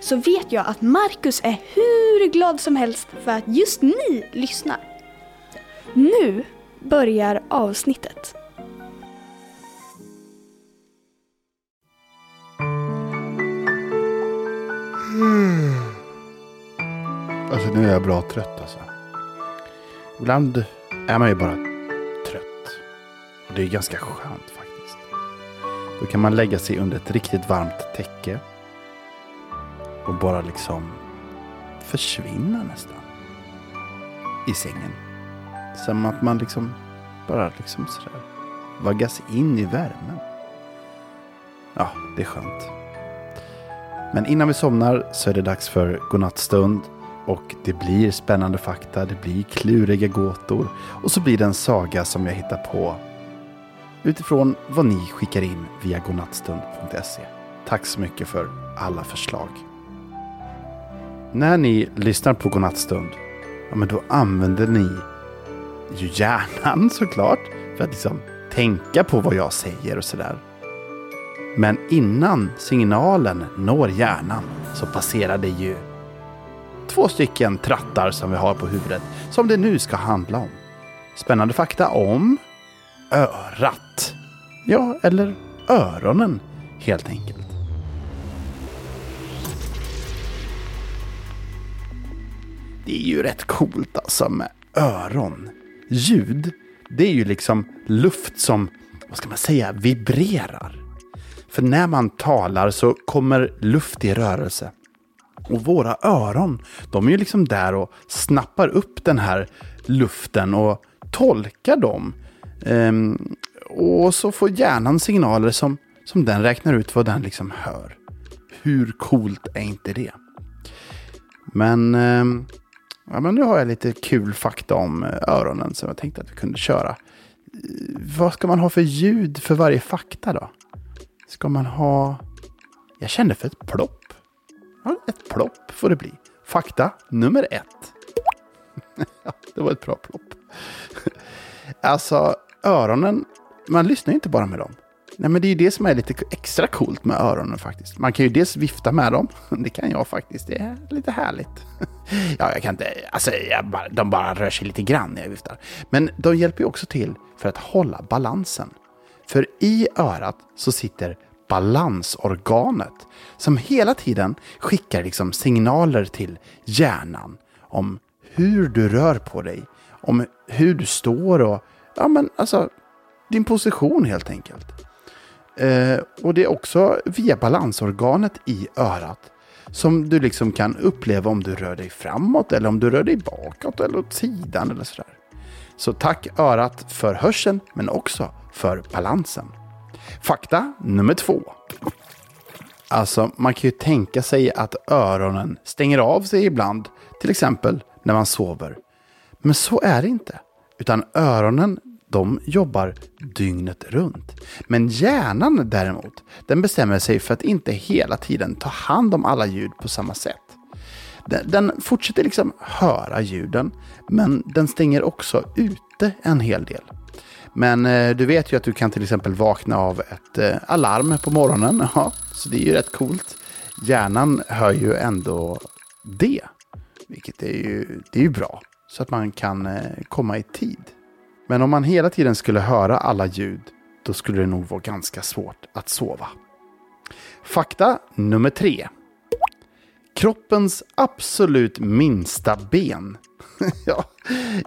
så vet jag att Marcus är hur glad som helst för att just ni lyssnar. Nu börjar avsnittet. Hmm. Alltså nu är jag bra trött alltså. Ibland är man ju bara trött. Och det är ganska skönt faktiskt. Då kan man lägga sig under ett riktigt varmt täcke. Och bara liksom försvinna nästan. I sängen. Som att man liksom bara liksom sådär vaggas in i värmen. Ja, det är skönt. Men innan vi somnar så är det dags för godnattstund. Och det blir spännande fakta, det blir kluriga gåtor. Och så blir det en saga som jag hittar på utifrån vad ni skickar in via godnattstund.se. Tack så mycket för alla förslag. När ni lyssnar på Godnattstund, ja men då använder ni ju hjärnan såklart. För att liksom tänka på vad jag säger och sådär. Men innan signalen når hjärnan så passerar det ju två stycken trattar som vi har på huvudet. Som det nu ska handla om. Spännande fakta om örat. Ja, eller öronen helt enkelt. Det är ju rätt coolt alltså med öron. Ljud, det är ju liksom luft som, vad ska man säga, vibrerar. För när man talar så kommer luft i rörelse. Och våra öron, de är ju liksom där och snappar upp den här luften och tolkar dem. Ehm, och så får hjärnan signaler som, som den räknar ut vad den liksom hör. Hur coolt är inte det? Men, ehm, ja, men nu har jag lite kul fakta om eh, öronen som jag tänkte att vi kunde köra. Eh, vad ska man ha för ljud för varje fakta då? Ska man ha... Jag kände för ett plopp. Ja, ett plopp får det bli. Fakta nummer ett. det var ett bra plopp. alltså, öronen, man lyssnar ju inte bara med dem. Nej, men det är ju det som är lite extra coolt med öronen faktiskt. Man kan ju dels vifta med dem. Det kan jag faktiskt. Det är lite härligt. ja, jag kan inte... Alltså, bara, de bara rör sig lite grann när jag viftar. Men de hjälper ju också till för att hålla balansen. För i örat så sitter balansorganet som hela tiden skickar liksom signaler till hjärnan om hur du rör på dig, om hur du står och ja, men alltså din position helt enkelt. Eh, och det är också via balansorganet i örat som du liksom kan uppleva om du rör dig framåt eller om du rör dig bakåt eller åt sidan eller sådär. Så tack örat för hörseln men också för balansen. Fakta nummer två. Alltså, man kan ju tänka sig att öronen stänger av sig ibland, till exempel när man sover. Men så är det inte. Utan öronen, de jobbar dygnet runt. Men hjärnan däremot, den bestämmer sig för att inte hela tiden ta hand om alla ljud på samma sätt. Den, den fortsätter liksom höra ljuden, men den stänger också ute en hel del. Men eh, du vet ju att du kan till exempel vakna av ett eh, alarm på morgonen. Ja, så det är ju rätt coolt. Hjärnan hör ju ändå det. Vilket är ju, det är ju bra. Så att man kan eh, komma i tid. Men om man hela tiden skulle höra alla ljud. Då skulle det nog vara ganska svårt att sova. Fakta nummer tre. Kroppens absolut minsta ben ja,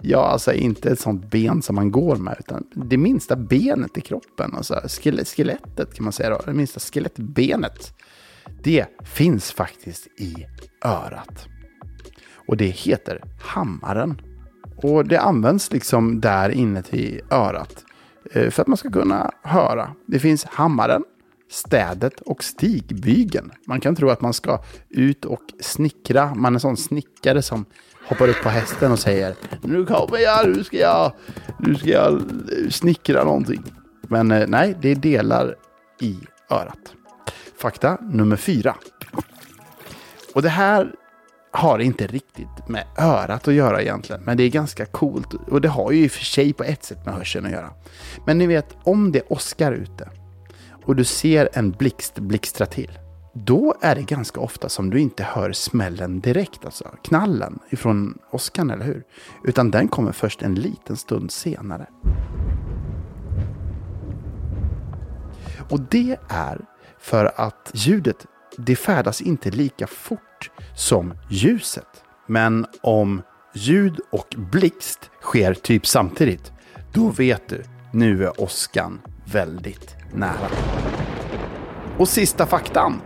ja, alltså inte ett sånt ben som man går med, utan det minsta benet i kroppen. Alltså skelettet kan man säga då, det minsta skelettbenet. Det finns faktiskt i örat. Och det heter hammaren. Och det används liksom där inne i örat. Eh, för att man ska kunna höra. Det finns hammaren, städet och stigbygeln. Man kan tro att man ska ut och snickra. Man är en sån snickare som hoppar upp på hästen och säger Nu kommer jag, nu ska jag, nu ska jag eh, snickra någonting. Men eh, nej, det är delar i örat. Fakta nummer fyra. Och det här har inte riktigt med örat att göra egentligen. Men det är ganska coolt. Och det har ju i och för sig på ett sätt med hörseln att göra. Men ni vet, om det åskar ute och du ser en blixt blixtra till. Då är det ganska ofta som du inte hör smällen direkt, alltså knallen ifrån åskan, eller hur? Utan den kommer först en liten stund senare. Och det är för att ljudet, det färdas inte lika fort som ljuset. Men om ljud och blixt sker typ samtidigt, då vet du, nu är åskan väldigt nära. Och sista faktan.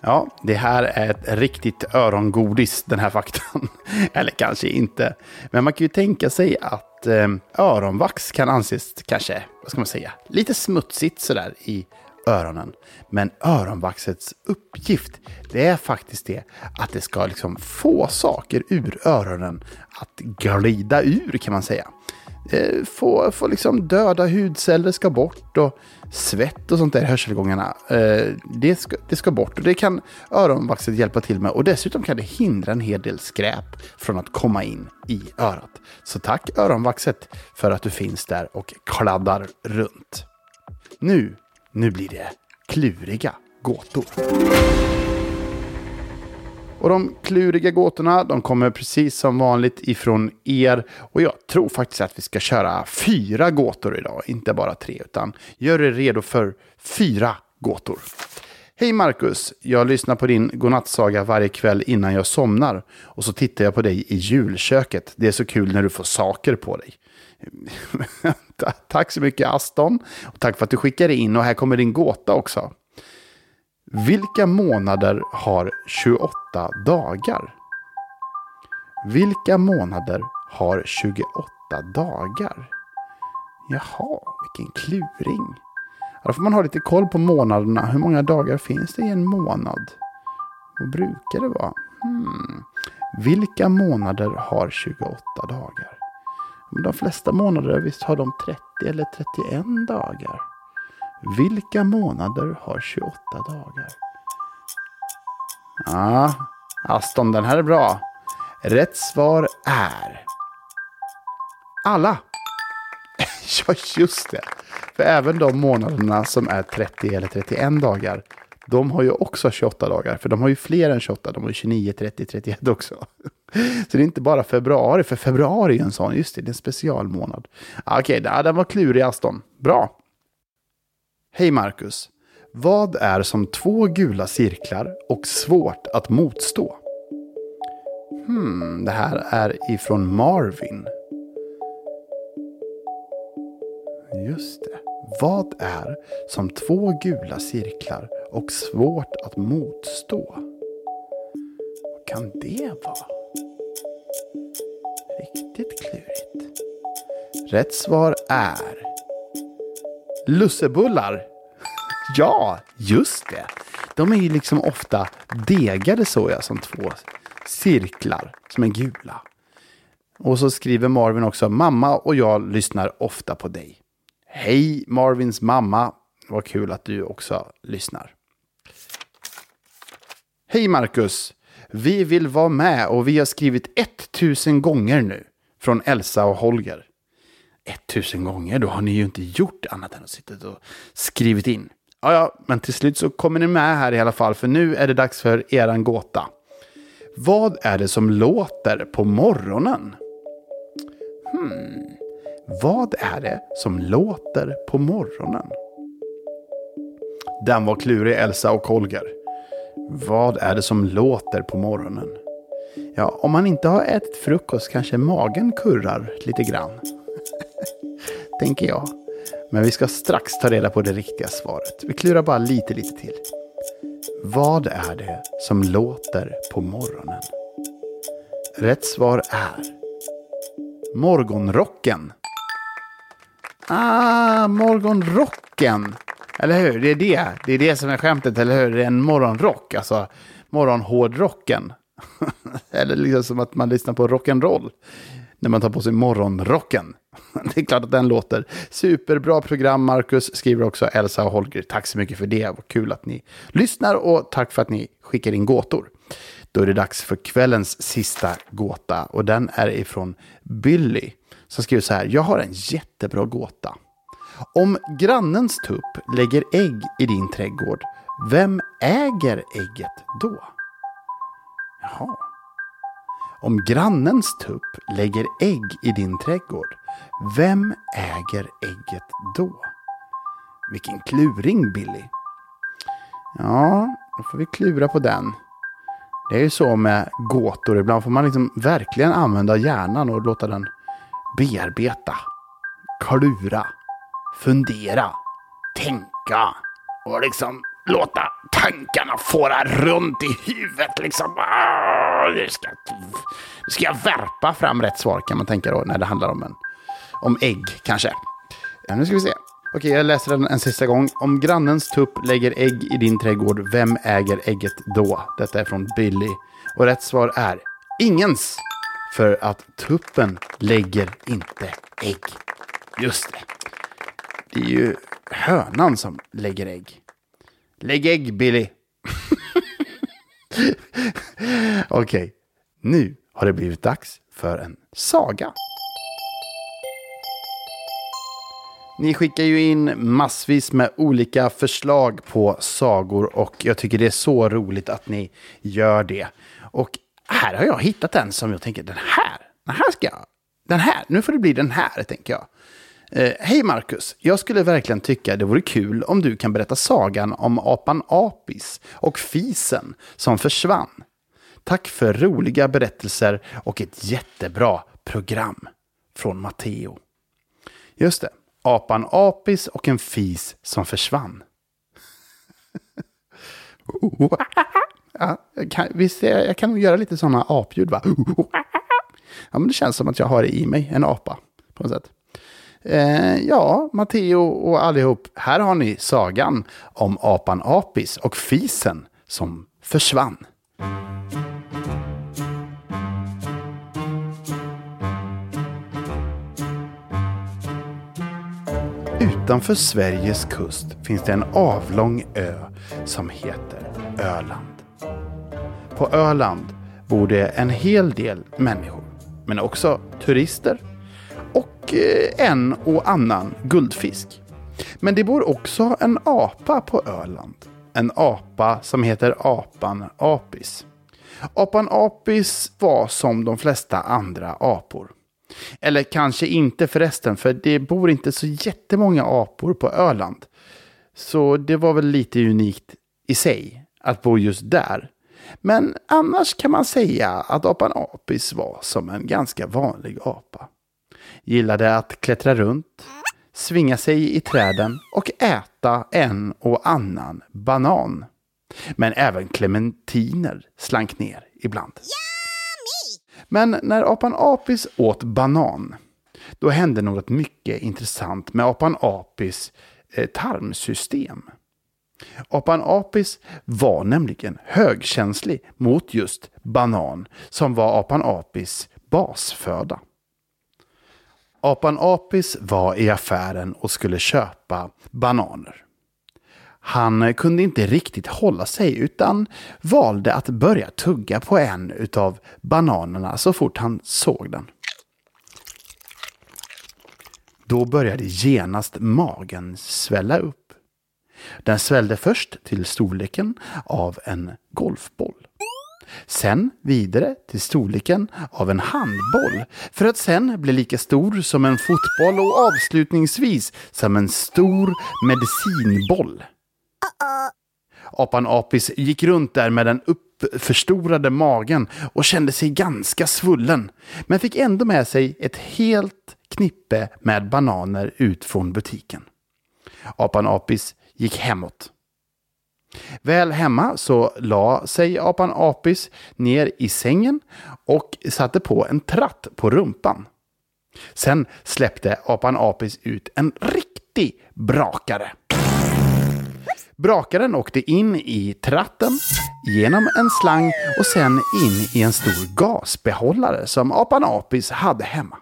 Ja, det här är ett riktigt örongodis, den här faktan. Eller kanske inte. Men man kan ju tänka sig att eh, öronvax kan anses kanske, vad ska man säga, lite smutsigt sådär i öronen. Men öronvaxets uppgift, det är faktiskt det att det ska liksom få saker ur öronen att glida ur kan man säga. Eh, få, få liksom döda hudceller ska bort och svett och sånt där i hörselgångarna. Eh, det, ska, det ska bort och det kan öronvaxet hjälpa till med. Och dessutom kan det hindra en hel del skräp från att komma in i örat. Så tack öronvaxet för att du finns där och kladdar runt. Nu, nu blir det kluriga gåtor. Och de kluriga gåtorna, de kommer precis som vanligt ifrån er. Och jag tror faktiskt att vi ska köra fyra gåtor idag, inte bara tre. Utan gör er redo för fyra gåtor. Hej Marcus! Jag lyssnar på din godnattsaga varje kväll innan jag somnar. Och så tittar jag på dig i julköket. Det är så kul när du får saker på dig tack så mycket Aston. Och tack för att du skickade in. Och här kommer din gåta också. Vilka månader har 28 dagar? Vilka månader har 28 dagar? Jaha, vilken kluring. Då får man ha lite koll på månaderna. Hur många dagar finns det i en månad? Vad brukar det vara? Hmm. Vilka månader har 28 dagar? Men De flesta månader, visst har de 30 eller 31 dagar? Vilka månader har 28 dagar? Ja, Aston, den här är bra. Rätt svar är... Alla! ja, just det. För även de månaderna som är 30 eller 31 dagar, de har ju också 28 dagar. För de har ju fler än 28, de har ju 29, 30, 31 också. Så det är inte bara februari, för februari är en sån, just det, det är en specialmånad. Ah, okej, okay, den var klurig Aston. Bra. Hej Marcus! Vad är som två gula cirklar och svårt att motstå? Hmm, det här är ifrån Marvin. Just det. Vad är som två gula cirklar och svårt att motstå? Vad kan det vara? Riktigt klurigt. Rätt svar är Lussebullar. Ja, just det. De är ju liksom ofta degade så som två cirklar som är gula. Och så skriver Marvin också, mamma och jag lyssnar ofta på dig. Hej Marvins mamma, vad kul att du också lyssnar. Hej Marcus, vi vill vara med och vi har skrivit 1000 gånger nu. Från Elsa och Holger. 1000 gånger, då har ni ju inte gjort annat än att sitta och skrivit in. Ja, ja, men till slut så kommer ni med här i alla fall, för nu är det dags för eran gåta. Vad är det som låter på morgonen? Hmm. Vad är det som låter på morgonen? Den var klurig, Elsa och Holger. Vad är det som låter på morgonen? Ja, om man inte har ätit frukost kanske magen kurrar lite grann. Tänker jag. Men vi ska strax ta reda på det riktiga svaret. Vi klurar bara lite, lite till. Vad är det som låter på morgonen? Rätt svar är Morgonrocken. Ah, morgonrocken. Eller hur? Det är det. Det är det som är skämtet, eller hur? Det är en morgonrock, alltså morgonhårdrocken. eller liksom som att man lyssnar på rock'n'roll när man tar på sig morgonrocken. Det är klart att den låter. Superbra program, Marcus, skriver också Elsa och Holger. Tack så mycket för det. Vad kul att ni lyssnar och tack för att ni skickar in gåtor. Då är det dags för kvällens sista gåta och den är ifrån Billy som skriver så här. Jag har en jättebra gåta. Om grannens tupp lägger ägg i din trädgård, vem äger ägget då? Jaha. Om grannens tupp lägger ägg i din trädgård, vem äger ägget då? Vilken kluring, Billy. Ja, då får vi klura på den. Det är ju så med gåtor, ibland får man liksom verkligen använda hjärnan och låta den bearbeta, klura, fundera, tänka och liksom låta tankarna fåra runt i huvudet. Liksom. Ah, nu ska, nu ska jag värpa fram rätt svar kan man tänka då när det handlar om, en, om ägg kanske. Ja, nu ska vi se. Okej, jag läser den en sista gång. Om grannens tupp lägger ägg i din trädgård, vem äger ägget då? Detta är från Billy. Och rätt svar är ingens. För att tuppen lägger inte ägg. Just det. Det är ju hönan som lägger ägg. Lägg ägg, Billy. Okej, okay. nu har det blivit dags för en saga. Ni skickar ju in massvis med olika förslag på sagor och jag tycker det är så roligt att ni gör det. Och här har jag hittat en som jag tänker, den här, den här ska jag, den här, nu får det bli den här, tänker jag. Eh, Hej Marcus, jag skulle verkligen tycka det vore kul om du kan berätta sagan om apan Apis och fisen som försvann. Tack för roliga berättelser och ett jättebra program. Från Matteo. Just det, apan Apis och en fis som försvann. ja, jag kan, visst, jag kan nog göra lite sådana apljud va? ja, men det känns som att jag har det i mig, en apa. På något sätt. Eh, ja, Matteo och allihop, här har ni sagan om apan Apis och fisen som försvann. Utanför Sveriges kust finns det en avlång ö som heter Öland. På Öland bor det en hel del människor, men också turister och eh, en och annan guldfisk. Men det bor också en apa på Öland. En apa som heter apan Apis. Apan Apis var som de flesta andra apor. Eller kanske inte förresten, för det bor inte så jättemånga apor på Öland. Så det var väl lite unikt i sig att bo just där. Men annars kan man säga att apan Apis var som en ganska vanlig apa gillade att klättra runt, svinga sig i träden och äta en och annan banan. Men även clementiner slank ner ibland. Men när apan Apis åt banan, då hände något mycket intressant med apan Apis eh, tarmsystem. Apan Apis var nämligen högkänslig mot just banan som var apan Apis basföda. Apan Apis var i affären och skulle köpa bananer. Han kunde inte riktigt hålla sig utan valde att börja tugga på en utav bananerna så fort han såg den. Då började genast magen svälla upp. Den svällde först till storleken av en golfboll. Sen vidare till storleken av en handboll för att sen bli lika stor som en fotboll och avslutningsvis som en stor medicinboll. Apan Apis gick runt där med den uppförstorade magen och kände sig ganska svullen. Men fick ändå med sig ett helt knippe med bananer ut från butiken. Apan Apis gick hemåt. Väl hemma så la sig apan Apis ner i sängen och satte på en tratt på rumpan. Sen släppte apan Apis ut en riktig brakare. Brakaren åkte in i tratten, genom en slang och sen in i en stor gasbehållare som apan Apis hade hemma.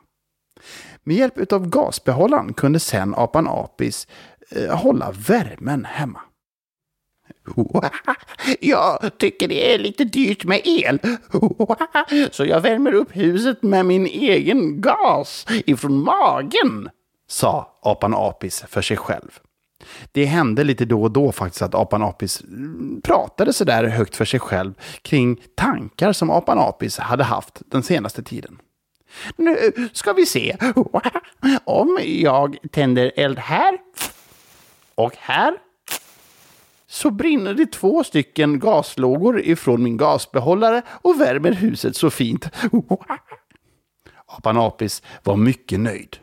Med hjälp av gasbehållaren kunde sen apan Apis eh, hålla värmen hemma. Jag tycker det är lite dyrt med el. Så jag värmer upp huset med min egen gas ifrån magen, sa apan Apis för sig själv. Det hände lite då och då faktiskt att apan Apis pratade sådär högt för sig själv kring tankar som apan Apis hade haft den senaste tiden. Nu ska vi se. Om jag tänder eld här och här så brinner det två stycken gaslågor ifrån min gasbehållare och värmer huset så fint. Apan Apis var mycket nöjd.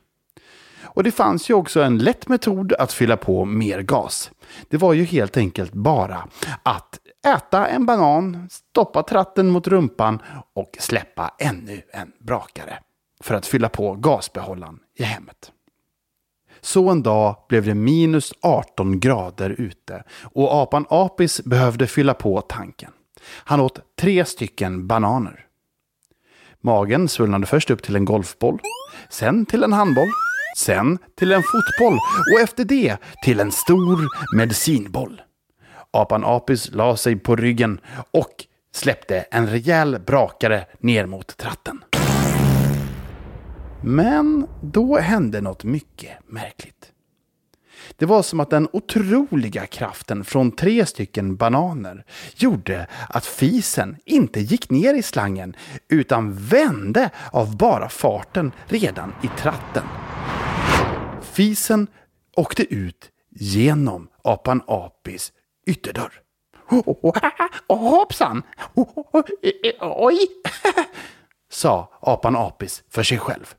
Och det fanns ju också en lätt metod att fylla på mer gas. Det var ju helt enkelt bara att äta en banan, stoppa tratten mot rumpan och släppa ännu en brakare för att fylla på gasbehållaren i hemmet. Så en dag blev det minus 18 grader ute och apan Apis behövde fylla på tanken. Han åt tre stycken bananer. Magen svullnade först upp till en golfboll, sen till en handboll, sen till en fotboll och efter det till en stor medicinboll. Apan Apis la sig på ryggen och släppte en rejäl brakare ner mot tratten. Men då hände något mycket märkligt. Det var som att den otroliga kraften från tre stycken bananer gjorde att fisen inte gick ner i slangen utan vände av bara farten redan i tratten. Fisen åkte ut genom apan Apis ytterdörr. Hoppsan! Oj! sa apan Apis för sig själv.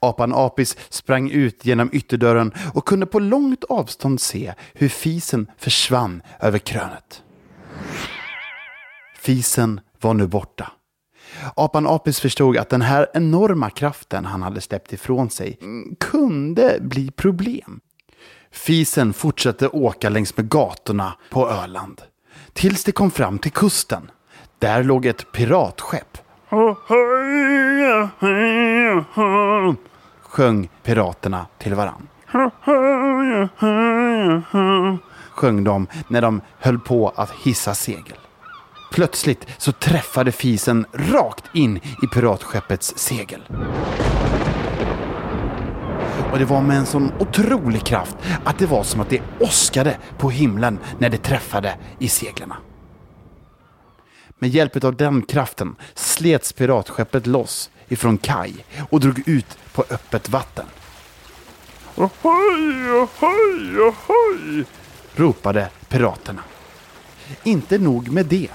Apan Apis sprang ut genom ytterdörren och kunde på långt avstånd se hur fisen försvann över krönet. Fisen var nu borta. Apan Apis förstod att den här enorma kraften han hade släppt ifrån sig kunde bli problem. Fisen fortsatte åka längs med gatorna på Öland. Tills de kom fram till kusten. Där låg ett piratskepp sjöng piraterna till varann. Sjöng de när de höll på att hissa segel. Plötsligt så träffade fisen rakt in i piratskeppets segel. Och det var med en sån otrolig kraft att det var som att det åskade på himlen när det träffade i seglarna. Med hjälp av den kraften slets piratskeppet loss ifrån kaj och drog ut på öppet vatten. Ohoj, ohoj, ohoj! ropade piraterna. Inte nog med det.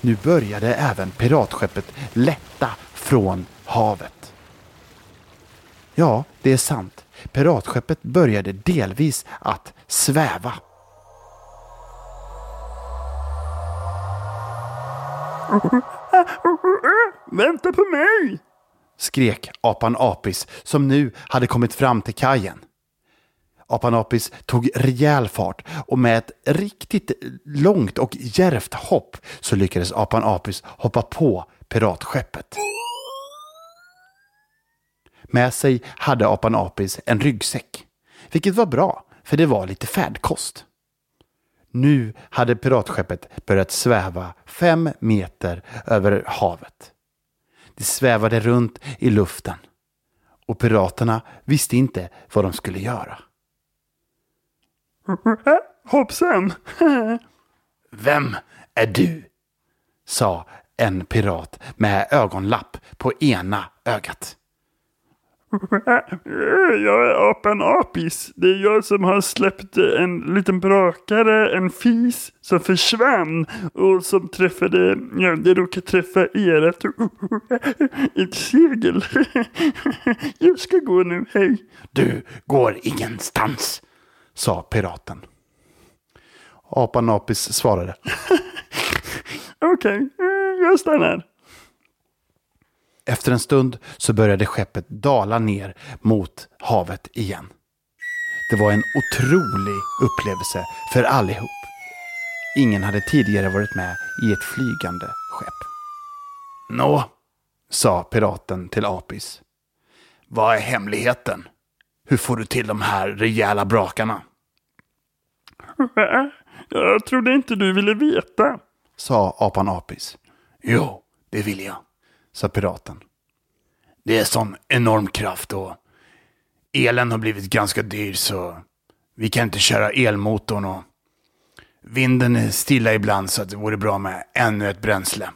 Nu började även piratskeppet lätta från havet. Ja, det är sant. Piratskeppet började delvis att sväva. Vänta på mig! skrek apan Apis som nu hade kommit fram till kajen. Apan Apis tog rejäl fart och med ett riktigt långt och djärvt hopp så lyckades apan Apis hoppa på piratskeppet. Med sig hade apan Apis en ryggsäck, vilket var bra för det var lite färdkost. Nu hade piratskeppet börjat sväva fem meter över havet. Det svävade runt i luften och piraterna visste inte vad de skulle göra. Hoppsan! Vem är du? sa en pirat med ögonlapp på ena ögat. Jag är apan Apis. Det är jag som har släppt en liten brakare, en fis som försvann och som träffade, ja, det råkade träffa ert ett segel. Jag ska gå nu, hej. Du går ingenstans, sa piraten. Apan Apis svarade. Okej, okay, jag stannar. Efter en stund så började skeppet dala ner mot havet igen. Det var en otrolig upplevelse för allihop. Ingen hade tidigare varit med i ett flygande skepp. Nå, sa piraten till Apis. Vad är hemligheten? Hur får du till de här rejäla brakarna? Jag trodde inte du ville veta. sa apan Apis. Jo, det vill jag, sa piraten. Det är sån enorm kraft och elen har blivit ganska dyr så vi kan inte köra elmotorn och vinden är stilla ibland så det vore bra med ännu ett bränsle.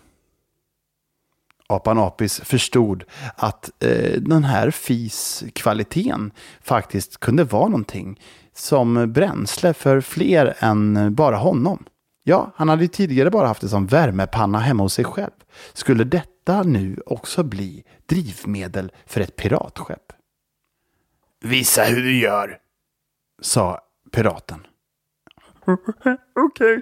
Apan Apis förstod att eh, den här FIS-kvaliteten faktiskt kunde vara någonting som bränsle för fler än bara honom. Ja, han hade ju tidigare bara haft det som värmepanna hemma hos sig själv. Skulle detta nu också bli drivmedel för ett piratskepp? Visa hur du gör, sa piraten. Okej.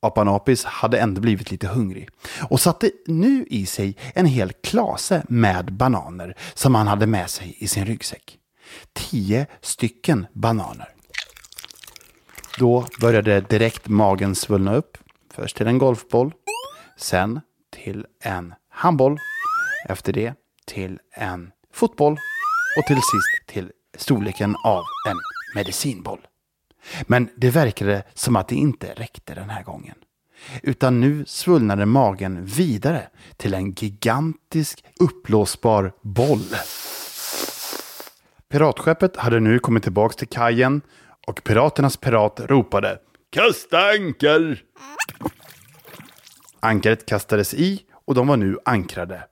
Apan Apis hade ändå blivit lite hungrig och satte nu i sig en hel klase med bananer som han hade med sig i sin ryggsäck. Tio stycken bananer. Då började direkt magen svullna upp. Först till en golfboll, sen till en handboll, efter det till en fotboll och till sist till storleken av en medicinboll. Men det verkade som att det inte räckte den här gången. Utan nu svullnade magen vidare till en gigantisk uppblåsbar boll. Piratskeppet hade nu kommit tillbaka till kajen och piraternas pirat ropade Kasta anker! Ankaret kastades i och de var nu ankrade.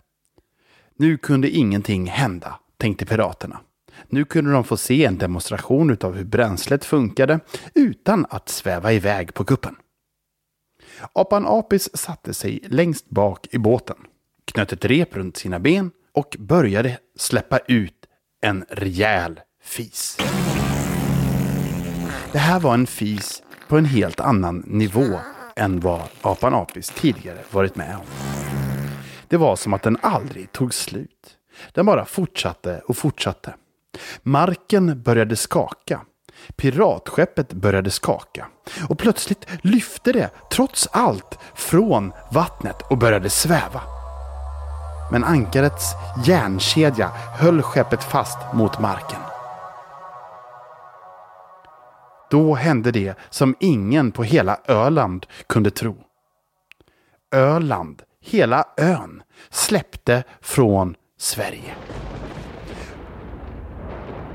Nu kunde ingenting hända, tänkte piraterna. Nu kunde de få se en demonstration av hur bränslet funkade utan att sväva iväg på kuppen. Apan Apis satte sig längst bak i båten, knöt ett rep runt sina ben och började släppa ut en rejäl fis. Det här var en fis på en helt annan nivå än vad Apan Apis tidigare varit med om. Det var som att den aldrig tog slut. Den bara fortsatte och fortsatte. Marken började skaka. Piratskeppet började skaka. Och plötsligt lyfte det, trots allt, från vattnet och började sväva. Men ankarets järnkedja höll skeppet fast mot marken. Då hände det som ingen på hela Öland kunde tro. Öland, hela ön, släppte från Sverige.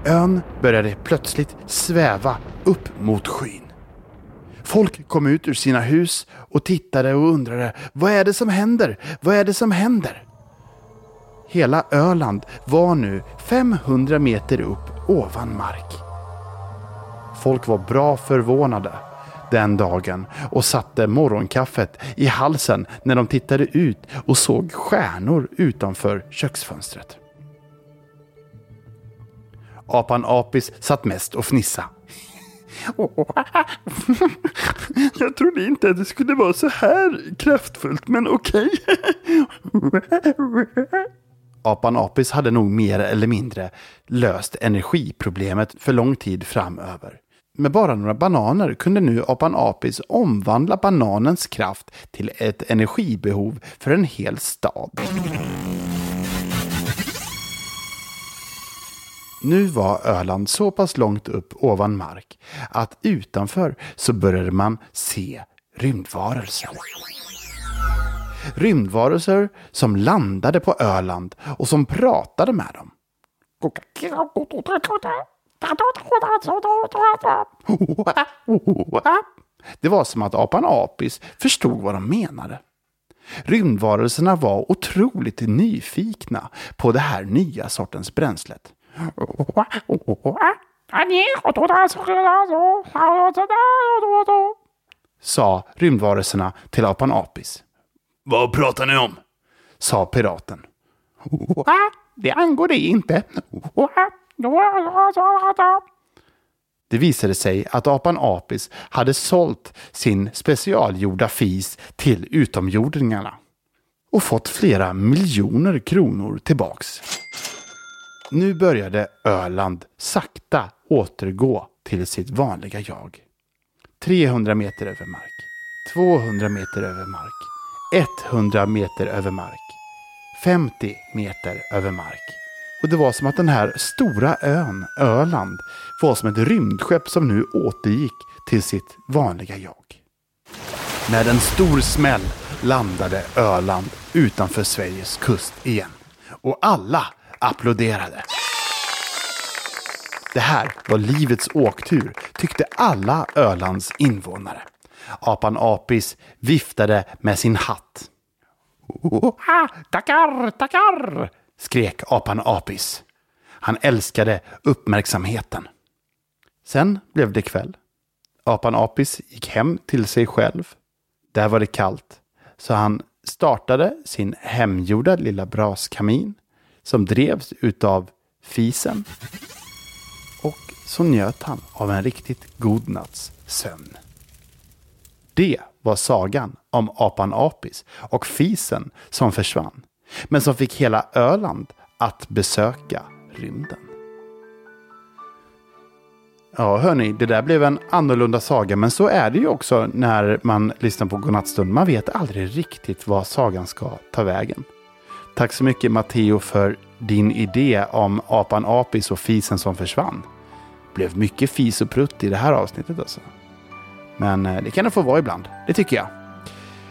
Ön började plötsligt sväva upp mot skyn. Folk kom ut ur sina hus och tittade och undrade vad är det som händer? Vad är det som händer? Hela Öland var nu 500 meter upp ovan mark. Folk var bra förvånade den dagen och satte morgonkaffet i halsen när de tittade ut och såg stjärnor utanför köksfönstret. Apan Apis satt mest och fnissa. Jag trodde inte att det skulle vara så här kraftfullt, men okej. Apan Apis hade nog mer eller mindre löst energiproblemet för lång tid framöver. Med bara några bananer kunde nu Apan Apis omvandla bananens kraft till ett energibehov för en hel stad. Nu var Öland så pass långt upp ovan mark att utanför så började man se rymdvarelser. Rymdvarelser som landade på Öland och som pratade med dem. Det var som att apan Apis förstod vad de menade. Rymdvarelserna var otroligt nyfikna på det här nya sortens bränslet. Sa rymdvarelserna till apan Apis. Vad pratar ni om? Sa piraten. Det angår dig inte. Det visade sig att apan Apis hade sålt sin specialgjorda fis till utomjordingarna och fått flera miljoner kronor tillbaks. Nu började Öland sakta återgå till sitt vanliga jag. 300 meter över mark. 200 meter över mark. 100 meter över mark. 50 meter över mark. Och det var som att den här stora ön, Öland, var som ett rymdskepp som nu återgick till sitt vanliga jag. Med en stor smäll landade Öland utanför Sveriges kust igen. Och alla applåderade. Det här var livets åktur, tyckte alla Ölands invånare. Apan Apis viftade med sin hatt. Oha, tackar, tackar, skrek apan Apis. Han älskade uppmärksamheten. Sen blev det kväll. Apan Apis gick hem till sig själv. Där var det kallt, så han startade sin hemgjorda lilla braskamin som drevs utav fisen. Och så njöt han av en riktigt god natts sömn. Det var sagan om apan Apis och fisen som försvann, men som fick hela Öland att besöka rymden. Ja, hörni, det där blev en annorlunda saga, men så är det ju också när man lyssnar på Godnattstund. Man vet aldrig riktigt vad sagan ska ta vägen. Tack så mycket Matteo för din idé om apan Apis och fisen som försvann. Det blev mycket fis och prutt i det här avsnittet alltså. Men eh, det kan det få vara ibland, det tycker jag.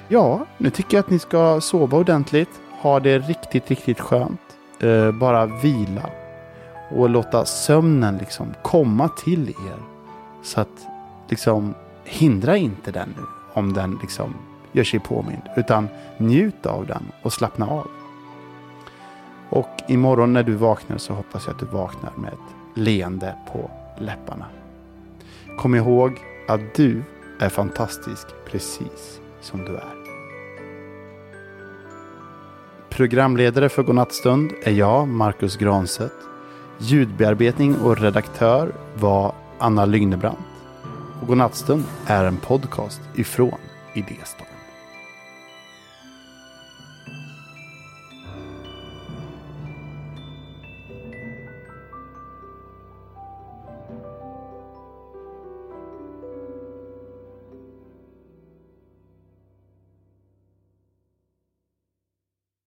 Ja, nu tycker jag att ni ska sova ordentligt, ha det riktigt, riktigt skönt. Eh, bara vila och låta sömnen liksom komma till er. Så att liksom hindra inte den nu om den liksom gör sig påmind. Utan njut av den och slappna av. Och imorgon när du vaknar så hoppas jag att du vaknar med ett leende på läpparna. Kom ihåg att du är fantastisk precis som du är. Programledare för Godnattstund är jag, Marcus Granset. Ljudbearbetning och redaktör var Anna Lygnebrant. Och Godnattstund är en podcast ifrån Idéstad.